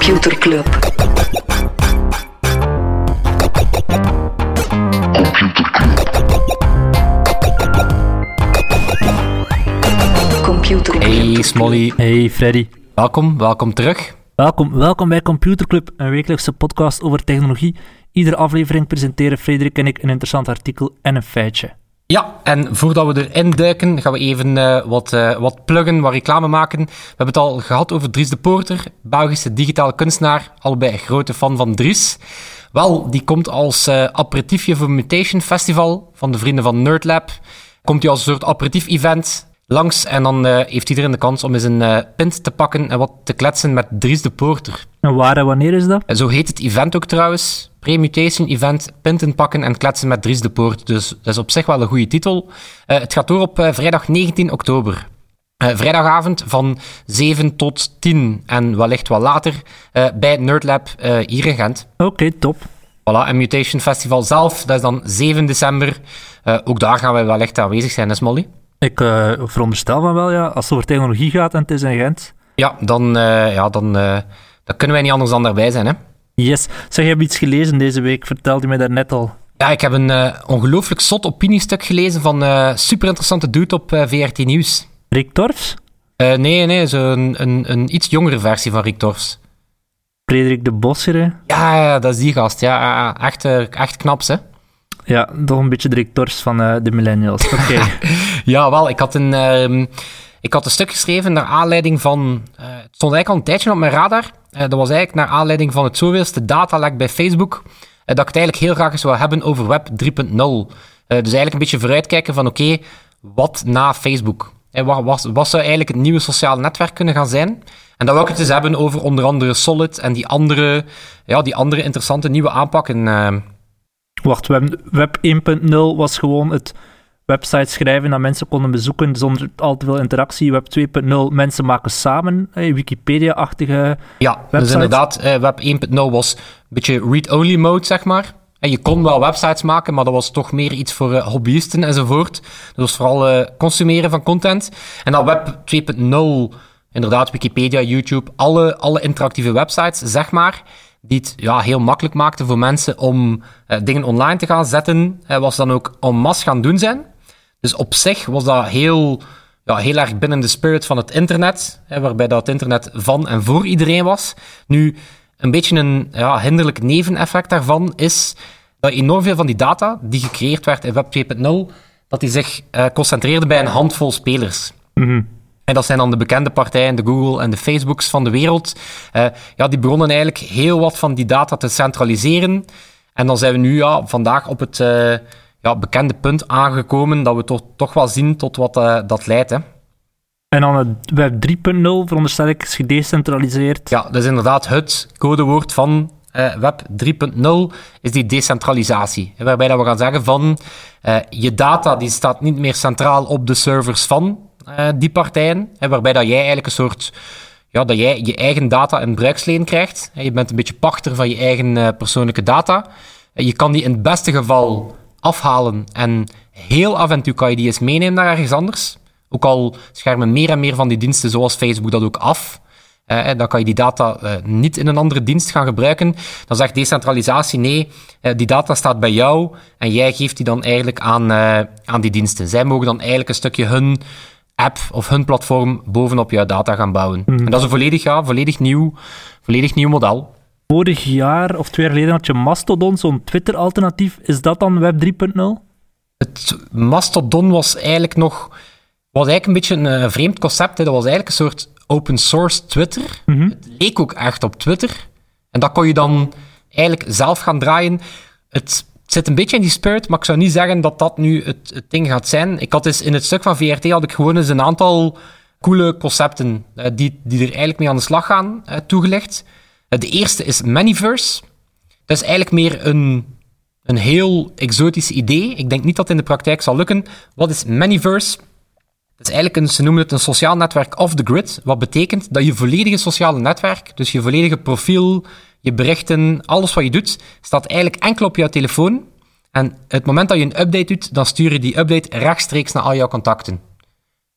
Computer Club. Computer Club. Hey Smolly, Hey Freddy. welkom, welkom terug. Welkom, welkom bij Computer Club, een wekelijkse podcast over technologie. Iedere aflevering presenteren Frederik en ik een interessant artikel en een feitje. Ja, en voordat we erin duiken, gaan we even eh, wat, eh, wat pluggen, wat reclame maken. We hebben het al gehad over Dries de Poorter, Belgische digitale kunstenaar, allebei een grote fan van Dries. Wel, die komt als eh, aperitiefje voor Mutation Festival van de vrienden van Nerdlab. Komt hij als een soort aperitief-event langs en dan eh, heeft iedereen de kans om eens een eh, pint te pakken en wat te kletsen met Dries de Poorter. En waar en wanneer is dat? En zo heet het event ook trouwens. Pre-mutation event, pinten pakken en kletsen met Dries de Poort. Dus dat is op zich wel een goede titel. Eh, het gaat door op vrijdag 19 oktober. Vrijdagavond van 7 tot 10 en wellicht wat later bij Nerdlab hier in Gent. Oké, top. Voilà, en Mutation Festival zelf, dat is dan 7 december. Ook daar gaan wij wellicht aanwezig zijn, hè Smolly? Ik eh, veronderstel van wel, ja, als het over technologie gaat en het is in Gent. Ja, dan, eh, ja, dan, eh, dan kunnen wij niet anders dan daarbij zijn, hè? Yes. Zeg, je hebt iets gelezen deze week, vertelde je mij daarnet al. Ja, ik heb een ongelooflijk zot opiniestuk gelezen van een super interessante dude op VRT Nieuws. Rick Torfs? Nee, nee, zo'n een, een iets jongere versie van Rick Torfs. Frederik de Bossere? Ja, ja, dat is die gast. Ja, echt, echt knaps, hè? Ja, toch een beetje de Torfs van eh, de millennials. Oké. Ja, wel. Ik had een, ehm, ik had een stuk geschreven naar aanleiding van... eh, het stond eigenlijk al een tijdje op mijn radar. Eh, dat was eigenlijk naar aanleiding van het zoveelste datalek bij Facebook. dat ik het eigenlijk heel graag eens wil hebben over Web 3.0. Eh, dus eigenlijk een beetje vooruitkijken van, oké, wat na Facebook? Eh, wat, wat, wat zou eigenlijk het nieuwe sociale netwerk kunnen gaan zijn? En dan wil ik het eens hebben over onder andere Solid en die andere, ja, die andere interessante nieuwe aanpakken. Wacht, Web, Web 1.0 was gewoon het website schrijven dat mensen konden bezoeken zonder al te veel interactie. Web 2.0, mensen maken samen, eh, Wikipedia-achtige... Ja, dus inderdaad, eh, Web 1.0 was een beetje read-only mode, zeg maar. En je kon wel websites maken, maar dat was toch meer iets voor eh, hobbyisten enzovoort. Dat was vooral eh, consumeren van content. En dan Web 2.0, inderdaad, Wikipedia, YouTube, alle, alle interactieve websites, zeg maar, die het ja, heel makkelijk maakten voor mensen om eh, dingen online te gaan zetten, was dan ook en masse gaan doen zijn. Dus op zich was dat heel, ja, heel erg binnen de spirit van het internet, waarbij dat internet van en voor iedereen was. Nu, een beetje een ja, hinderlijk neveneffect daarvan is dat enorm veel van die data die gecreëerd werd in Web 2.0, dat die zich eh, concentreerde bij een handvol spelers. En dat zijn dan de bekende partijen, de Google en de Facebooks van de wereld. Eh, ja, die begonnen eigenlijk heel wat van die data te centraliseren. En dan zijn we nu ja, vandaag op het eh, ja, bekende punt aangekomen dat we toch, toch wel zien tot wat eh, dat leidt. Hè. En dan het Web 3.0, veronderstel ik, is gedecentraliseerd. Ja, dat is inderdaad het codewoord van Web 3.0, is die decentralisatie. En Waarbij dat we gaan zeggen van, je data die staat niet meer centraal op de servers van eh, die partijen, hè, waarbij dat jij eigenlijk een soort, ja, dat jij je eigen data in bruiksleen krijgt. Je bent een beetje pachter van je eigen eh, persoonlijke data. Eh, Je kan die in het beste geval afhalen en heel af en toe kan je die eens meenemen naar ergens anders. Ook al schermen meer en meer van die diensten zoals Facebook dat ook af. Dan kan je die data niet in een andere dienst gaan gebruiken. Dan zegt decentralisatie nee, die data staat bij jou en jij geeft die dan eigenlijk aan, aan die diensten. Zij mogen dan eigenlijk een stukje hun app of hun platform bovenop jouw data gaan bouwen. En dat is een volledig, ja, volledig, nieuw, volledig nieuw model. Vorig jaar of twee jaar geleden had je Mastodon, zo'n Twitter-alternatief. Is dat dan Web 3.0? Het Mastodon was eigenlijk nog was eigenlijk een beetje een eh, vreemd concept. Hè. Dat was eigenlijk een soort open source Twitter. Het leek ook echt op Twitter. En dat kon je dan eigenlijk zelf gaan draaien. Het zit een beetje in die spirit, maar ik zou niet zeggen dat dat nu het, het ding gaat zijn. Ik had dus in het stuk van VRT had ik gewoon eens een aantal coole concepten eh, die, die er eigenlijk mee aan de slag gaan eh, toegelicht. Eh, de eerste is Manyverse. Dat is eigenlijk meer een, een heel exotisch idee. Ik denk niet dat het in de praktijk zal lukken. Wat is Manyverse? Het is eigenlijk een, ze noemen het een sociaal netwerk off the grid. Wat betekent dat je volledige sociale netwerk, dus je volledige profiel, je berichten, alles wat je doet, staat eigenlijk enkel op jouw telefoon. En het moment dat je een update doet, dan stuur je die update rechtstreeks naar al jouw contacten.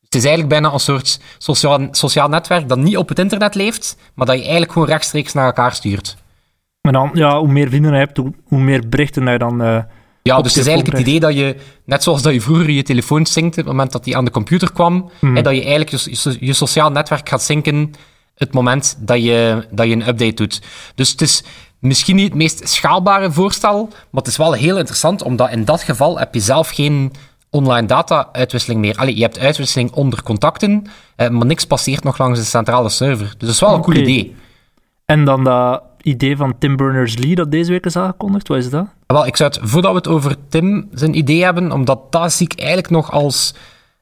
Dus het is eigenlijk bijna een soort sociaal, sociaal netwerk dat niet op het internet leeft, maar dat je eigenlijk gewoon rechtstreeks naar elkaar stuurt. Maar dan, ja, hoe meer vrienden je hebt, hoe, hoe meer berichten je dan... Uh, ja, dus het is eigenlijk het idee dat je, net zoals dat je vroeger je telefoon synct op het moment dat die aan de computer kwam, mm. hè, dat je eigenlijk je, je, sociaal netwerk gaat zinken het moment dat je, dat je een update doet. Dus het is misschien niet het meest schaalbare voorstel, maar het is wel heel interessant, omdat in dat geval heb je zelf geen online data-uitwisseling meer. Allee, je hebt uitwisseling onder contacten, eh, maar niks passeert nog langs de centrale server. Dus dat is wel een cool idee. En dan dat idee van Tim Berners-Lee dat deze week is aangekondigd, wat is dat? Wel, ik zou het, voordat we het over Tim zijn idee hebben, omdat dat zie ik eigenlijk nog als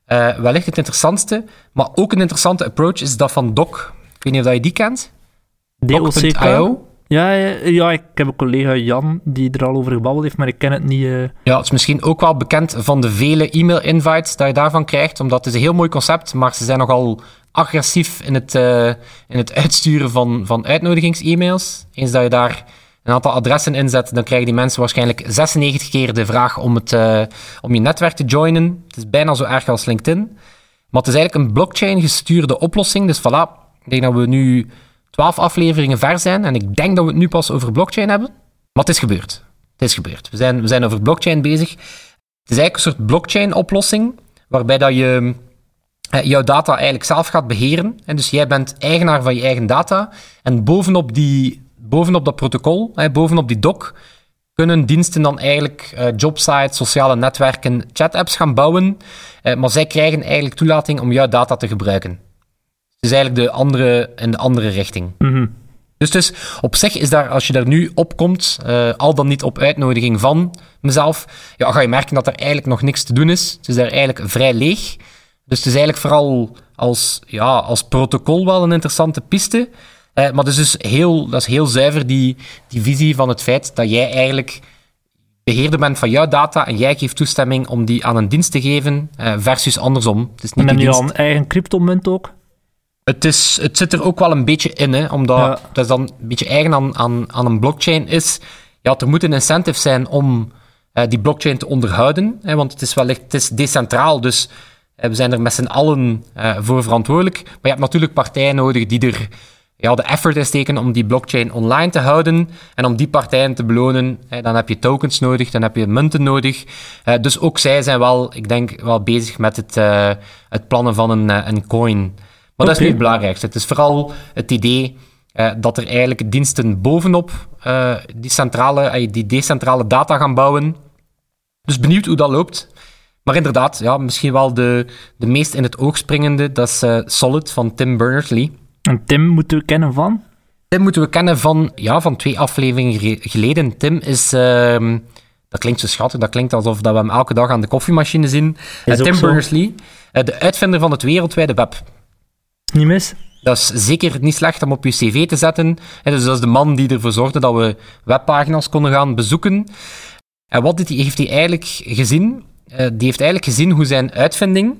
uh, wellicht het interessantste, maar ook een interessante approach is dat van Doc. Ik weet niet of je die kent. Doc.io. Ja, ja, ik heb een collega Jan die er al over gebabbeld heeft, maar ik ken het niet. Uh... Ja, het is misschien ook wel bekend van de vele e-mail-invites dat je daarvan krijgt, omdat het is een heel mooi concept, maar ze zijn nogal agressief in het, uh, in het uitsturen van, van uitnodigings-e-mails. Eens dat je daar een aantal adressen inzet, dan krijgen die mensen waarschijnlijk 96 keer de vraag om, het, uh, om je netwerk te joinen. Het is bijna zo erg als LinkedIn. Maar het is eigenlijk een blockchain-gestuurde oplossing. Dus voilà, ik denk dat we nu twaalf afleveringen ver zijn. En ik denk dat we het nu pas over blockchain hebben. Maar het is gebeurd. Het is gebeurd. We zijn, we zijn over blockchain bezig. Het is eigenlijk een soort blockchain-oplossing, waarbij dat je eh, jouw data eigenlijk zelf gaat beheren. En dus jij bent eigenaar van je eigen data. En bovenop, die, bovenop dat protocol, bovenop die doc, kunnen diensten dan eigenlijk uh, jobsites, sociale netwerken, chat-apps gaan bouwen. Maar zij krijgen eigenlijk toelating om jouw data te gebruiken is eigenlijk de andere, in de andere richting. Mhm. Dus, dus op zich is daar, als je daar nu op komt, uh, al dan niet op uitnodiging van mezelf, ja, ga je merken dat er eigenlijk nog niks te doen is. Het is daar eigenlijk vrij leeg. Dus het is eigenlijk vooral als, ja, als protocol wel een interessante piste. Uh, maar dus, dus heel, dat is heel zuiver die, die visie van het feit dat jij eigenlijk beheerder bent van jouw data en jij geeft toestemming om die aan een dienst te geven, uh, versus andersom. Het is niet en heb je al een eigen cryptomunt ook? Het, is, het zit er ook wel een beetje in, hè, omdat dat dan een beetje eigen aan, aan, aan een blockchain is. Ja, er moet een incentive zijn om uh, die blockchain te onderhouden, hè, want het is wellicht het is decentraal, dus uh, we zijn er met z'n allen uh, voor verantwoordelijk. Maar je hebt natuurlijk partijen nodig die er ja, de effort in steken om die blockchain online te houden en om die partijen te belonen. Hè, dan heb je tokens nodig, dan heb je munten nodig. dus ook zij zijn wel, ik denk, wel bezig met het, het plannen van een, een coin. Dat is niet het belangrijkste. Het is vooral het idee uh, dat er eigenlijk diensten bovenop uh, die, centrale, uh, die decentrale data gaan bouwen. Dus benieuwd hoe dat loopt. Maar inderdaad, ja, misschien wel de, de meest in het oog springende, dat is Solid van Tim Berners-Lee. En Tim moeten we kennen van? Tim moeten we kennen van, ja, van twee afleveringen geleden. Tim is... Ehm, dat klinkt zo schattig, dat klinkt alsof dat we hem elke dag aan de koffiemachine zien. Tim Berners-Lee, de uitvinder van het wereldwijde web. Niet mis. Dat is zeker niet slecht om op je cv te zetten. dus dat is de man die ervoor zorgde dat we webpagina's konden gaan bezoeken. En wat heeft hij eigenlijk gezien? Uh, die heeft eigenlijk gezien hoe zijn uitvinding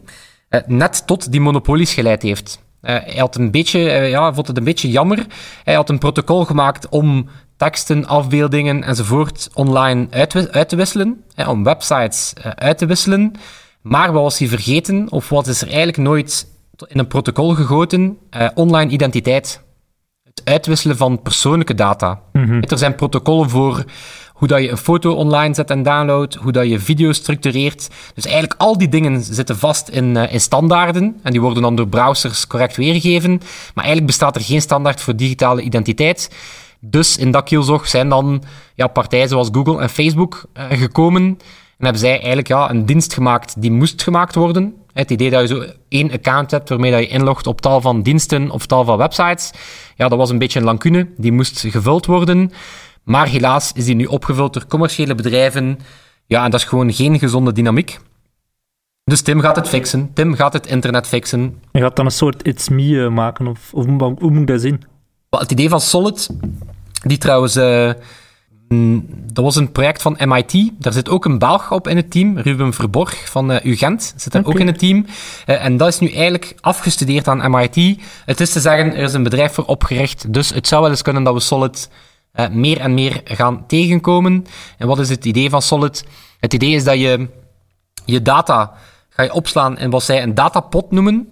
uh, net tot die monopolies geleid heeft. Uh, hij had een beetje, ja, vond het een beetje jammer. Hij had een protocol gemaakt om teksten, afbeeldingen enzovoort online uit, uit te wisselen, om websites uit te wisselen. Maar wat was hij vergeten, of wat is er eigenlijk nooit in een protocol gegoten, uh, online identiteit. Het uitwisselen van persoonlijke data. Mhm. Er zijn protocollen voor hoe dat je een foto online zet en downloadt, hoe dat je video structureert. Dus eigenlijk al die dingen zitten vast in, uh, in standaarden en die worden dan door browsers correct weergegeven. Maar eigenlijk bestaat er geen standaard voor digitale identiteit. Dus in dat kielzog zijn dan ja, partijen zoals Google en Facebook uh, gekomen en hebben zij eigenlijk ja, een dienst gemaakt die moest gemaakt worden. Het idee dat je zo één account hebt waarmee dat je inlogt op tal van diensten of tal van websites, ja, dat was een beetje een lacune. Die moest gevuld worden. Maar helaas is die nu opgevuld door commerciële bedrijven. Ja, en dat is gewoon geen gezonde dynamiek. Dus Tim gaat het fixen. Tim gaat het internet fixen. Je gaat dan een soort It's Me eh, maken, of, of hoe, moet ik dat zien? Het idee van Solid, die trouwens... Uh, Mm, dat was een project van MIT. Daar zit ook een Belg op in het team, Ruben Verborg van uh, UGent. Zit daar ook in het team. Uh, en dat is nu eigenlijk afgestudeerd aan MIT. Het is te zeggen, er is een bedrijf voor opgericht. Dus het zou wel eens kunnen dat we Solid uh, meer en meer gaan tegenkomen. En wat is het idee van Solid? Het idee is dat je je data ga je opslaan in wat zij een datapot noemen.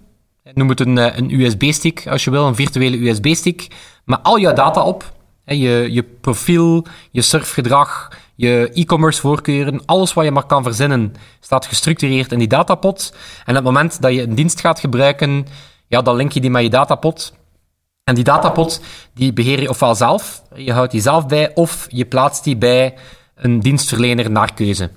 Noem het een, eh, een USB-stick, als je wil, een virtuele USB-stick. Maar al je data op, je, je profiel, je surfgedrag, je e-commerce voorkeuren, alles wat je maar kan verzinnen, staat gestructureerd in die datapot. En op het moment dat je een dienst gaat gebruiken, ja, dan link je die met je datapot. En die datapot, die beheer je ofwel zelf, je houdt die zelf bij, of je plaatst die bij een dienstverlener naar keuze.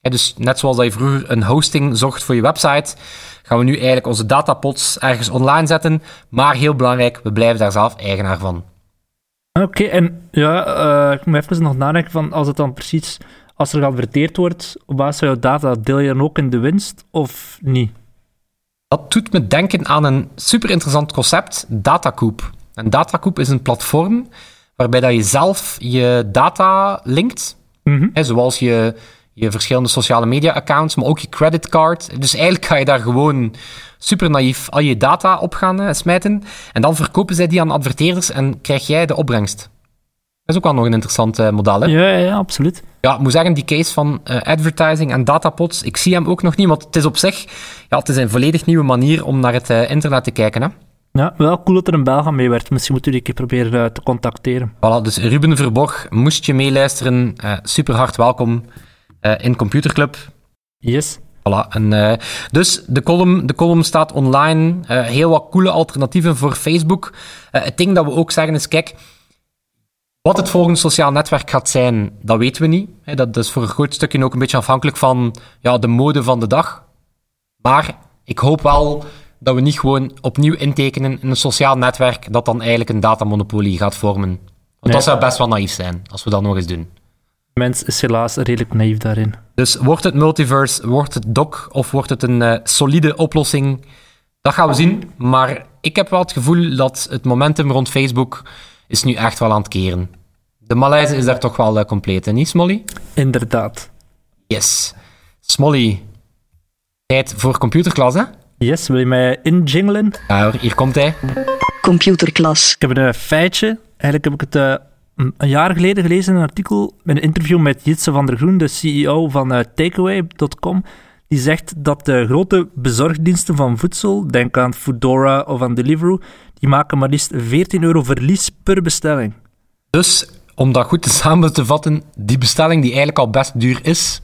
dus net zoals dat je vroeger een hosting zocht voor je website, gaan we nu eigenlijk onze datapots ergens online zetten. Maar heel belangrijk, we blijven daar zelf eigenaar van. Oké, en ja, uh, ik moet even nog nadenken van als het dan precies, als er geadverteerd wordt op basis van jouw data, deel je dan ook in de winst of niet? Dat doet me denken aan een super interessant concept, Datacoop. En Datacoop is een platform waarbij dat je zelf je data linkt, mm zoals je, je verschillende sociale media accounts, maar ook je creditcard. Dus eigenlijk ga je daar gewoon super naïef al je data op gaan uh, smijten. En dan verkopen zij die aan adverteerders en krijg jij de opbrengst. Dat is ook wel nog een interessant uh, model, hè? Ja, ja, absoluut. Ja, ik moet zeggen, die case van uh, advertising en datapots, ik zie hem ook nog niet, want het is op zich ja, het is een volledig nieuwe manier om naar het internet te kijken, hè? Ja, wel cool dat er een Belg aan meewerkt. Misschien moeten die een keer proberen te contacteren. Voilà, dus Ruben Verborg, moest je meeluisteren, super hard welkom in Computerclub. Yes. Voilà. En, uh, dus de column, de column staat online. Uh, heel wat coole alternatieven voor Facebook. Uh, het ding dat we ook zeggen is, kijk, wat het volgende sociaal netwerk gaat zijn, dat weten we niet. dat is voor een groot stukje ook een beetje afhankelijk van ja, de mode van de dag. Maar ik hoop wel dat we niet gewoon opnieuw intekenen in een sociaal netwerk dat dan eigenlijk een datamonopolie gaat vormen. Want nee. dat zou best wel naïef zijn, als we dat nog eens doen mens is helaas redelijk naïef daarin. Dus wordt het multiverse, wordt het doc of wordt het een uh, solide oplossing? Dat gaan we zien. Maar ik heb wel het gevoel dat het momentum rond Facebook is nu echt wel aan het keren. De malaise is daar toch wel uh, compleet, hè, niet Smolly? Inderdaad. Yes. Smolly, tijd voor computerklas, hè? Yes, wil je mij injinglen? Ja hoor, hier komt hij. Computerklas. Ik heb een feitje. Eigenlijk heb ik het uh, een jaar geleden gelezen een artikel met een interview met Jitse van der Groen, de CEO van uh, Takeaway.com. Die zegt dat de grote bezorgdiensten van voedsel, denk aan Foodora of aan Deliveroo, die maken maar liefst 14 euro verlies per bestelling. Dus, om dat goed te samen te vatten, die bestelling die eigenlijk al best duur is,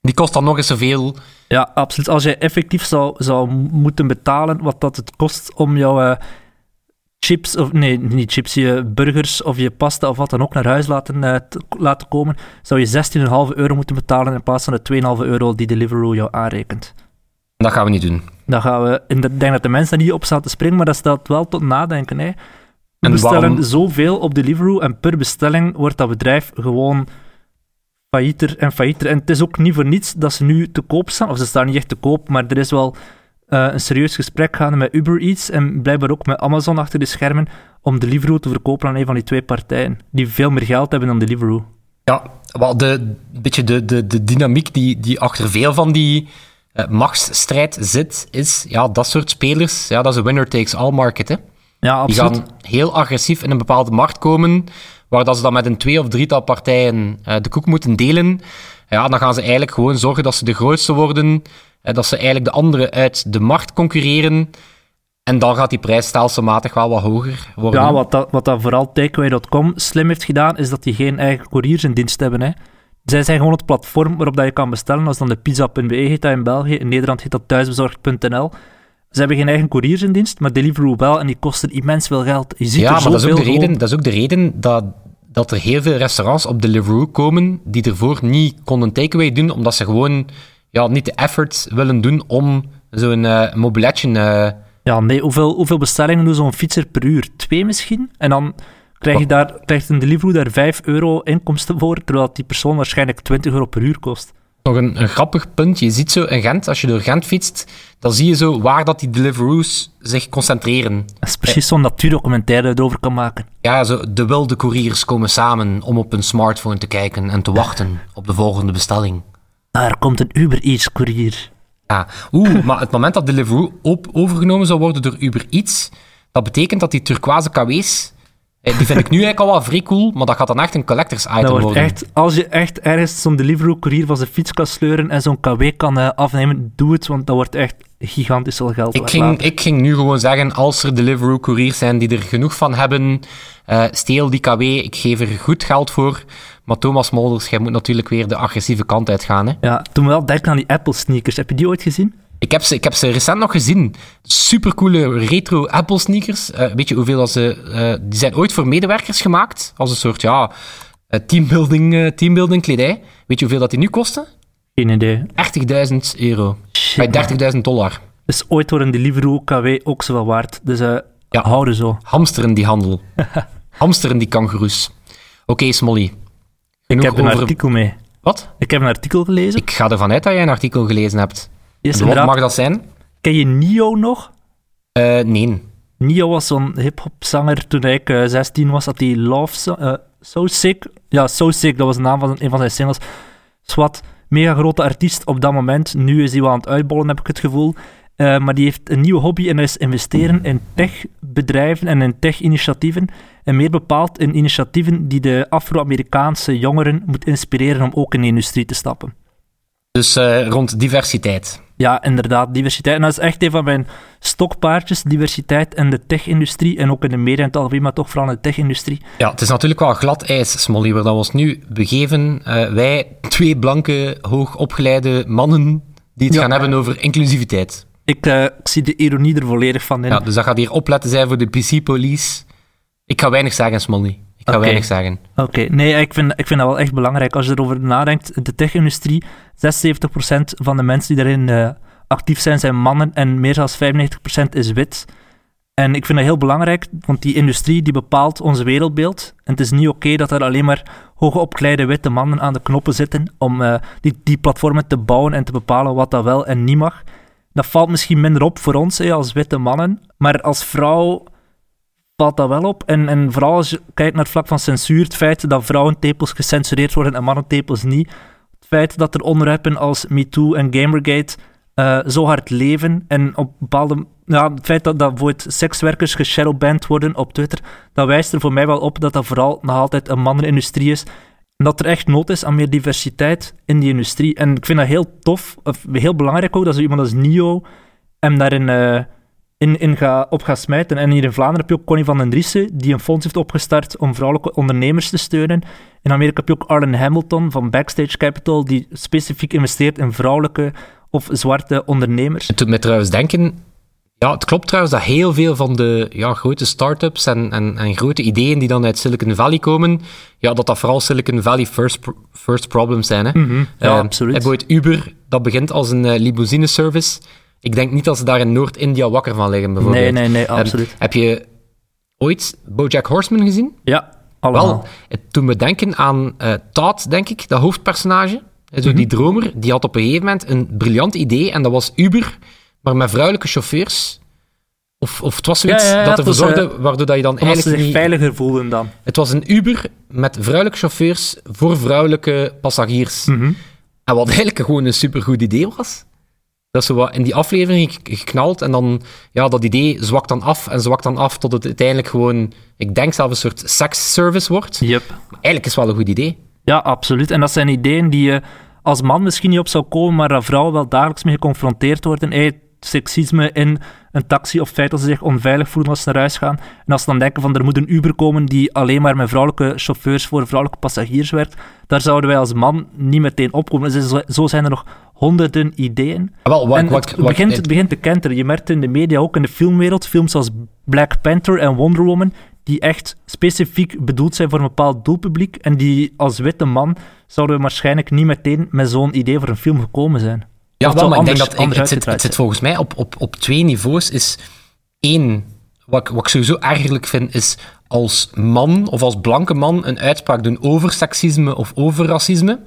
die kost dan nog eens zoveel. Ja, absoluut. Als je effectief zou, zou moeten betalen wat dat het kost om jouw... Uh, chips, of nee, niet chips, je burgers of je pasta of wat dan ook naar huis laten, uh, laten komen, zou je 16,5 euro moeten betalen in plaats van de 2,5 euro die Deliveroo jou aanrekent. Dat gaan we niet doen. Dat gaan we, ik denk dat de mensen niet op staan te springen, maar dat stelt wel tot nadenken. Hè. We bestellen waarom... zoveel op Deliveroo en per bestelling wordt dat bedrijf gewoon faillieter en faillieter. En het is ook niet voor niets dat ze nu te koop staan, of ze staan niet echt te koop, maar er is wel uh, een serieus gesprek gaande met Uber Eats en blijkbaar ook met Amazon achter de schermen om Deliveroo te verkopen aan een van die twee partijen, die veel meer geld hebben dan Deliveroo. Ja, wel de, beetje de, de, de dynamiek die, die achter veel van die uh, machtsstrijd zit, is ja, dat soort spelers, ja, dat is een winner-takes-all market. Hè. Ja, absoluut. Die gaan heel agressief in een bepaalde markt komen, waar dat ze dan met een twee of drietal partijen uh, de koek moeten delen. Ja, dan gaan ze eigenlijk gewoon zorgen dat ze de grootste worden, dat ze eigenlijk de anderen uit de markt concurreren. En dan gaat die prijs stelselmatig wel wat hoger worden. Ja, wat dat, wat dat vooral Takeaway.com slim heeft gedaan, is dat die geen eigen couriers in dienst hebben. Hè. Zij zijn gewoon het platform waarop dat je kan bestellen. Als dan de pizza.be heet dat in België, in Nederland heet dat thuisbezorgd.nl. Ze hebben geen eigen couriers in dienst, maar Deliveroo wel, en die kosten immens veel geld. Je ziet ja, maar dat is, ook de reden, dat is ook de reden dat, dat er heel veel restaurants op Deliveroo komen die ervoor niet konden takeaway doen, omdat ze gewoon ja, niet de effort willen doen om zo'n uh, mobiletje... Uh... Ja, nee, hoeveel, hoeveel bestellingen doet zo'n fietser per uur? Twee misschien? En dan krijg je daar, krijgt een Deliveroo daar 5 euro inkomsten voor, terwijl die persoon waarschijnlijk 20 euro per uur kost. Nog een, een grappig punt. Je ziet zo in Gent, als je door Gent fietst, dan zie je zo waar dat die Deliveroo's zich concentreren. Dat is precies zo'n natuurdocumentaire erover kan maken. Ja, zo, de wilde couriers komen samen om op hun smartphone te kijken en te wachten op de volgende bestelling. Er komt een Uber Eats courier. Ah, oeh, maar het moment dat Deliveroo op overgenomen zou worden door Uber Eats, dat betekent dat die turquoise KW's, Die vind ik nu eigenlijk al wel vrij cool, maar dat gaat dan echt een collectors item Dat wordt worden. echt, als je echt ergens zo'n Deliveroo-courier van zijn fiets kan sleuren en zo'n KW kan eh, afnemen, doe het, want dat wordt echt gigantisch veel geld Ik ging, later. ik ging nu gewoon zeggen, als er Deliveroo-couriers zijn die er genoeg van hebben, eh, steel die KW, ik geef er goed geld voor. Maar Thomas Molders, jij moet natuurlijk weer de agressieve kant uitgaan. Hè? Ja, toen wel denken aan die Apple-sneakers. Heb je die ooit gezien? Ik, heb ze, ik heb ze recent nog gezien. Supercoole retro Apple sneakers. Eh, weet je hoeveel dat ze... eh, die zijn ooit voor medewerkers gemaakt. Als een soort, ja, eh, teambuilding, teambuilding kledij. Weet je hoeveel dat die nu kosten? Geen idee. 30.000 euro. Shit, Bij 30.000 dollar. Dus ooit wordt een Deliveroo KW ook zoveel waard. Dus Ja. houden zo. Hamsteren die handel. Hamsteren die kangoeroes. Oké, Smolly. Ik heb een over... artikel mee. Wat? Ik heb een artikel gelezen. Ik ga ervan uit dat jij een artikel gelezen hebt. Is Wat mag dat zijn? Ken je Nio nog? Eh, nee. Nio was zo'n hip-hop zanger toen ik eh, 16 was. Had hij Love So, eh, so Sick. Ja, So Sick, dat was de naam van een van zijn singles. Swat, mega grote artiest op dat moment. Nu is hij wel aan het uitbollen, heb ik het gevoel. Eh, maar die heeft een nieuwe hobby en dat is investeren in techbedrijven en in tech-initiatieven. En meer bepaald in initiatieven die de Afro-Amerikaanse jongeren moet inspireren om ook in de industrie te stappen. Dus eh, rond diversiteit. Ja, inderdaad, diversiteit. En dat is echt een van mijn stokpaardjes, diversiteit in de tech-industrie en ook in de media in het algemeen, maar toch vooral in de tech-industrie. Ja, het is natuurlijk wel glad ijs, Smolly, waar we ons nu begeven. Eh, wij, twee blanke, hoogopgeleide mannen, die het Ja. gaan hebben over inclusiviteit. Ik, eh, ik zie de ironie er volledig van in. Ja, dus dat gaat hier opletten zijn voor de PC-police. Ik ga weinig zeggen, Smolly. Ik ga Oké. weinig zeggen. Oké, nee, ik vind, ik vind dat wel echt belangrijk. Als je erover nadenkt, de tech-industrie, 76% van de mensen die daarin eh, actief zijn, zijn mannen en meer dan 95% is wit. En ik vind dat heel belangrijk, want die industrie die bepaalt ons wereldbeeld. En het is niet oké dat er alleen maar hoogopgeleide witte mannen aan de knoppen zitten om eh, die, die platformen te bouwen en te bepalen wat dat wel en niet mag. Dat valt misschien minder op voor ons hè, als witte mannen, maar als vrouw valt dat wel op. En, en vooral als je kijkt naar het vlak van censuur, het feit dat vrouwentepels gecensureerd worden en mannentepels niet. Het feit dat er onderwerpen als MeToo en Gamergate eh, zo hard leven en op bepaalde... Ja, het feit dat, dat bijvoorbeeld sekswerkers geshadowband worden op Twitter, dat wijst er voor mij wel op dat dat vooral nog altijd een mannenindustrie is. En dat er echt nood is aan meer diversiteit in die industrie. En ik vind dat heel tof, of heel belangrijk ook, dat zo iemand als Nio hem daarin eh, in, in ga, op gaat smijten. En hier in Vlaanderen heb je ook Connie van den Driessen, die een fonds heeft opgestart om vrouwelijke ondernemers te steunen. In Amerika heb je ook Arlen Hamilton van Backstage Capital, die specifiek investeert in vrouwelijke of zwarte ondernemers. Het doet mij trouwens denken... Ja, het klopt trouwens dat heel veel van de ja, grote start-ups en, en, en grote ideeën die dan uit Silicon Valley komen, ja, dat dat vooral Silicon Valley first, first problems zijn. Hè? Mhm, ja, Eh, absoluut. Bijvoorbeeld Uber, dat begint als een eh, limousine-service. Ik denk niet dat ze daar in Noord-India wakker van liggen, bijvoorbeeld. Nee, nee, nee, absoluut. heb je ooit BoJack Horseman gezien? Ja, allemaal. Wel, het doet me denken aan eh Todd, denk ik, dat hoofdpersonage. Eh, Zo Mhm. Die dromer, die had op een gegeven moment een briljant idee, en dat was Uber, maar met vrouwelijke chauffeurs. Of, of het was zoiets Ja, ja, ja, dat ervoor zorgde, waardoor dat je dan Omdat ze eigenlijk zich niet... veiliger voelden dan. Het was een Uber met vrouwelijke chauffeurs voor vrouwelijke passagiers. Mhm. En wat eigenlijk gewoon een supergoed idee was. Dat is zo wat in die aflevering gek- geknald en dan, ja, dat idee zwakt dan af en zwakt dan af tot het uiteindelijk gewoon, ik denk zelfs een soort seksservice wordt. Yep. Maar eigenlijk is het wel een goed idee. Ja, absoluut. En dat zijn ideeën die je als man misschien niet op zou komen, maar dat vrouwen wel dagelijks mee geconfronteerd worden. Hey, seksisme in een taxi of het feit dat ze zich onveilig voelen als ze naar huis gaan. En als ze dan denken van er moet een Uber komen die alleen maar met vrouwelijke chauffeurs voor vrouwelijke passagiers werkt, daar zouden wij als man niet meteen opkomen. Dus zo- zijn er nog honderden ideeën. Ah, Wel, wat, en het, wat- begint, het begint te kenteren. Je merkt in de media, ook in de filmwereld, films als Black Panther en Wonder Woman, die echt specifiek bedoeld zijn voor een bepaald doelpubliek. En die als witte man zouden we waarschijnlijk niet meteen met zo'n idee voor een film gekomen zijn. Ja, wel, maar ik denk dat het, zit, het zit volgens mij op, op, op twee niveaus. Is één, wat, ik- wat ik sowieso ergerlijk vind, is als man of als blanke man een uitspraak doen over seksisme of over racisme.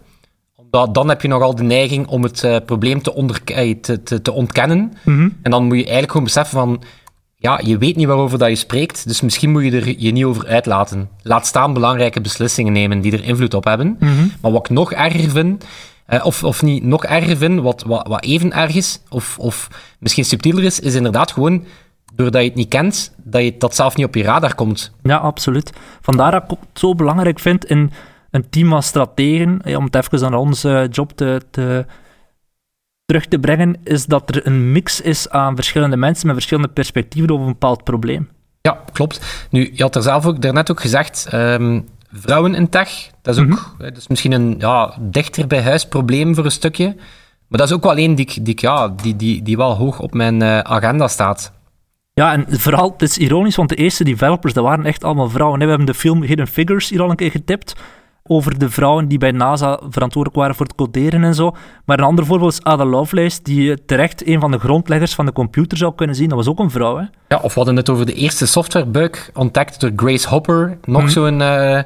Omdat dan heb je nogal de neiging om het eh, probleem te, onder, eh, te, te, te ontkennen. Mhm. En dan moet je eigenlijk gewoon beseffen van... Ja, je weet niet waarover dat je spreekt, dus misschien moet je er je niet over uitlaten. Laat staan belangrijke beslissingen nemen die er invloed op hebben. Mhm. Maar wat ik nog erger vind, eh, of, of niet nog erger vind, wat, wat, wat even erg is, of, of misschien subtieler is, is inderdaad gewoon doordat je het niet kent, dat je dat zelf niet op je radar komt. Ja, absoluut. Vandaar dat ik het zo belangrijk vind in een team als strategen, om het even aan onze job te, te, terug te brengen, is dat er een mix is aan verschillende mensen met verschillende perspectieven over een bepaald probleem. Ja, klopt. Nu, je had er zelf ook daarnet ook gezegd, ehm, vrouwen in tech, dat is ook mm dat is misschien een ja, dichter bij huis probleem voor een stukje. Maar dat is ook wel één die, die, ja, die, die, die wel hoog op mijn uh, agenda staat. Ja, en vooral, het is ironisch, want de eerste developers, dat waren echt allemaal vrouwen. We hebben de film Hidden Figures hier al een keer getipt over de vrouwen die bij NASA verantwoordelijk waren voor het coderen en zo. Maar een ander voorbeeld is Ada Lovelace, die terecht een van de grondleggers van de computer zou kunnen zien. Dat was ook een vrouw, hè? Ja, of we hadden het over de eerste softwarebug, ontdekt door Grace Hopper. Nog mm zo'n uh,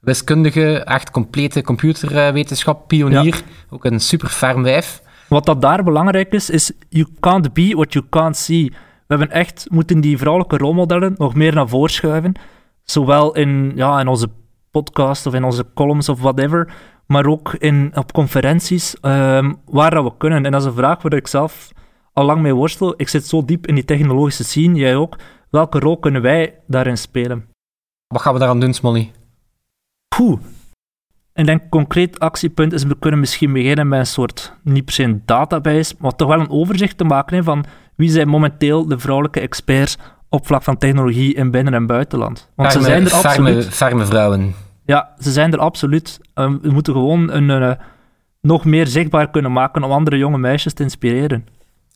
wiskundige, echt complete computerwetenschap, pionier. Ook een super ferm wijf. Wat dat daar belangrijk is, is you can't be what you can't see. We hebben echt moeten die vrouwelijke rolmodellen nog meer naar voren schuiven. Zowel in, ja, in onze podcast of in onze columns of whatever, maar ook in, op conferenties um, waar dat we kunnen. En dat is een vraag waar ik zelf al lang mee worstel. Ik zit zo diep in die technologische scene, jij ook. Welke rol kunnen wij daarin spelen? Wat gaan we daaraan doen, Smolly? Poeh. Ik denk concreet actiepunt is, we kunnen misschien beginnen met een soort, niet per se een database, maar toch wel een overzicht te maken van wie zijn momenteel de vrouwelijke experts op vlak van technologie in binnen- en buitenland. Want ze zijn er absoluut. Ferme vrouwen. Ja, ze zijn er absoluut. Ehm, we moeten gewoon een, uh, nog meer zichtbaar kunnen maken om andere jonge meisjes te inspireren.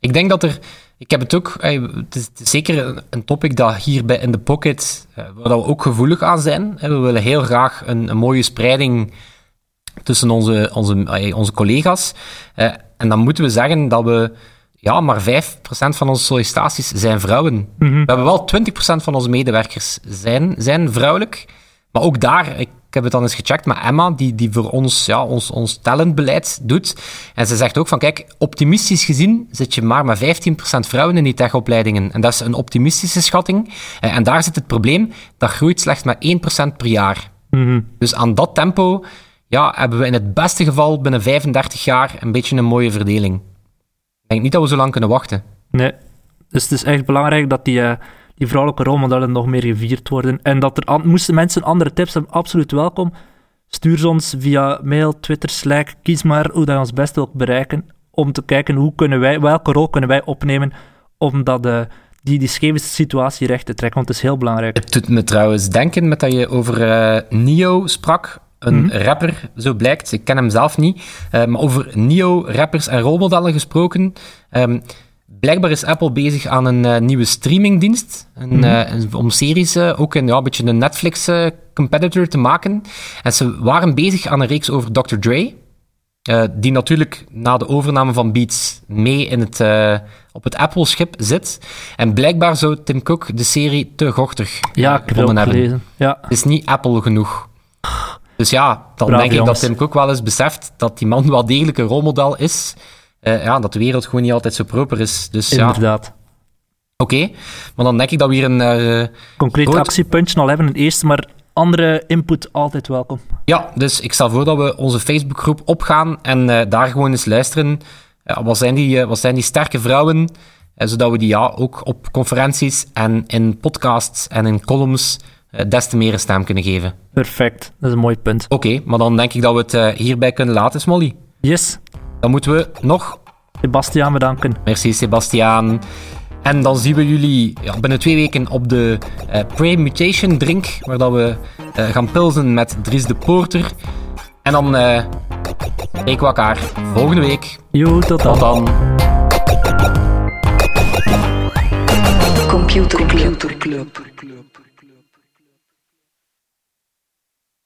Ik denk dat er... Ik heb het ook... het, is, zeker een topic dat hier bij In The Pocket, uh, waar we ook gevoelig aan zijn. we willen heel graag een, een mooie spreiding tussen onze, onze, onze collega's. En dan moeten we zeggen dat we ja, maar 5% van onze sollicitaties zijn vrouwen. Mhm. We hebben wel 20% van onze medewerkers zijn, zijn vrouwelijk. Maar ook daar, ik heb het dan eens gecheckt met Emma, die, die voor ons, ja, ons, ons talentbeleid doet. En ze zegt ook van, kijk, optimistisch gezien zit je maar met 15% vrouwen in die techopleidingen. En dat is een optimistische schatting. Eh, en daar zit het probleem, dat groeit slechts met 1% per jaar. Mhm. Dus aan dat tempo ja, hebben we in het beste geval binnen 35 jaar een beetje een mooie verdeling. Ik denk niet dat we zo lang kunnen wachten. Nee, dus het is echt belangrijk dat die... Uh die vrouwelijke rolmodellen nog meer gevierd worden. En dat er moesten mensen andere tips hebben, absoluut welkom. Stuur ze ons via mail, Twitter, Slack. Kies maar hoe dat ons best wilt bereiken. Om te kijken hoe kunnen wij, welke rol kunnen wij opnemen om dat, uh, die, die scheve situatie recht te trekken. Want het is heel belangrijk. Het doet me trouwens denken met dat je over uh, Nio sprak. Een mhm. rapper, zo blijkt. Ik ken hem zelf niet. Uh, maar over Nio-rappers en rolmodellen gesproken. Um, Blijkbaar is Apple bezig aan een uh, nieuwe streamingdienst. Een, mm -hmm. om series uh, ook een, ja, een beetje een Netflix-competitor te maken. En ze waren bezig aan een reeks over Dr. Dre. die natuurlijk na de overname van Beats mee in het, op het Apple-schip zit. En blijkbaar zou Tim Cook de serie te gochtig ja, gevonden hebben. Gelezen. Ja. Het is niet Apple genoeg. Dus ja, dan denk ik dat Tim Cook wel eens beseft dat die man wel degelijk een rolmodel is uh, ja, dat de wereld gewoon niet altijd zo proper is. Dus, Inderdaad. Ja. Oké, maar dan denk ik dat we hier een... Uh, Concreet actiepuntje al hebben, een eerste, maar andere input altijd welkom. Ja, dus ik stel voor dat we onze Facebookgroep opgaan en uh, daar gewoon eens luisteren. wat, zijn die, wat zijn die sterke vrouwen? zodat we die ja, ook op conferenties en in podcasts en in columns des te meer een stem kunnen geven. Perfect, dat is een mooi punt. Oké, maar dan denk ik dat we het hierbij kunnen laten, Smolly. Yes. Dan moeten we nog... Sebastiaan bedanken. Merci, Sebastiaan. En dan zien we jullie ja, binnen twee weken op de uh, Pre-Mutation Drink, waar dat we uh, gaan pilsen met Dries de Porter. En dan uh, spreken we elkaar volgende week. Jo, tot dan. Tot dan. Computer Club.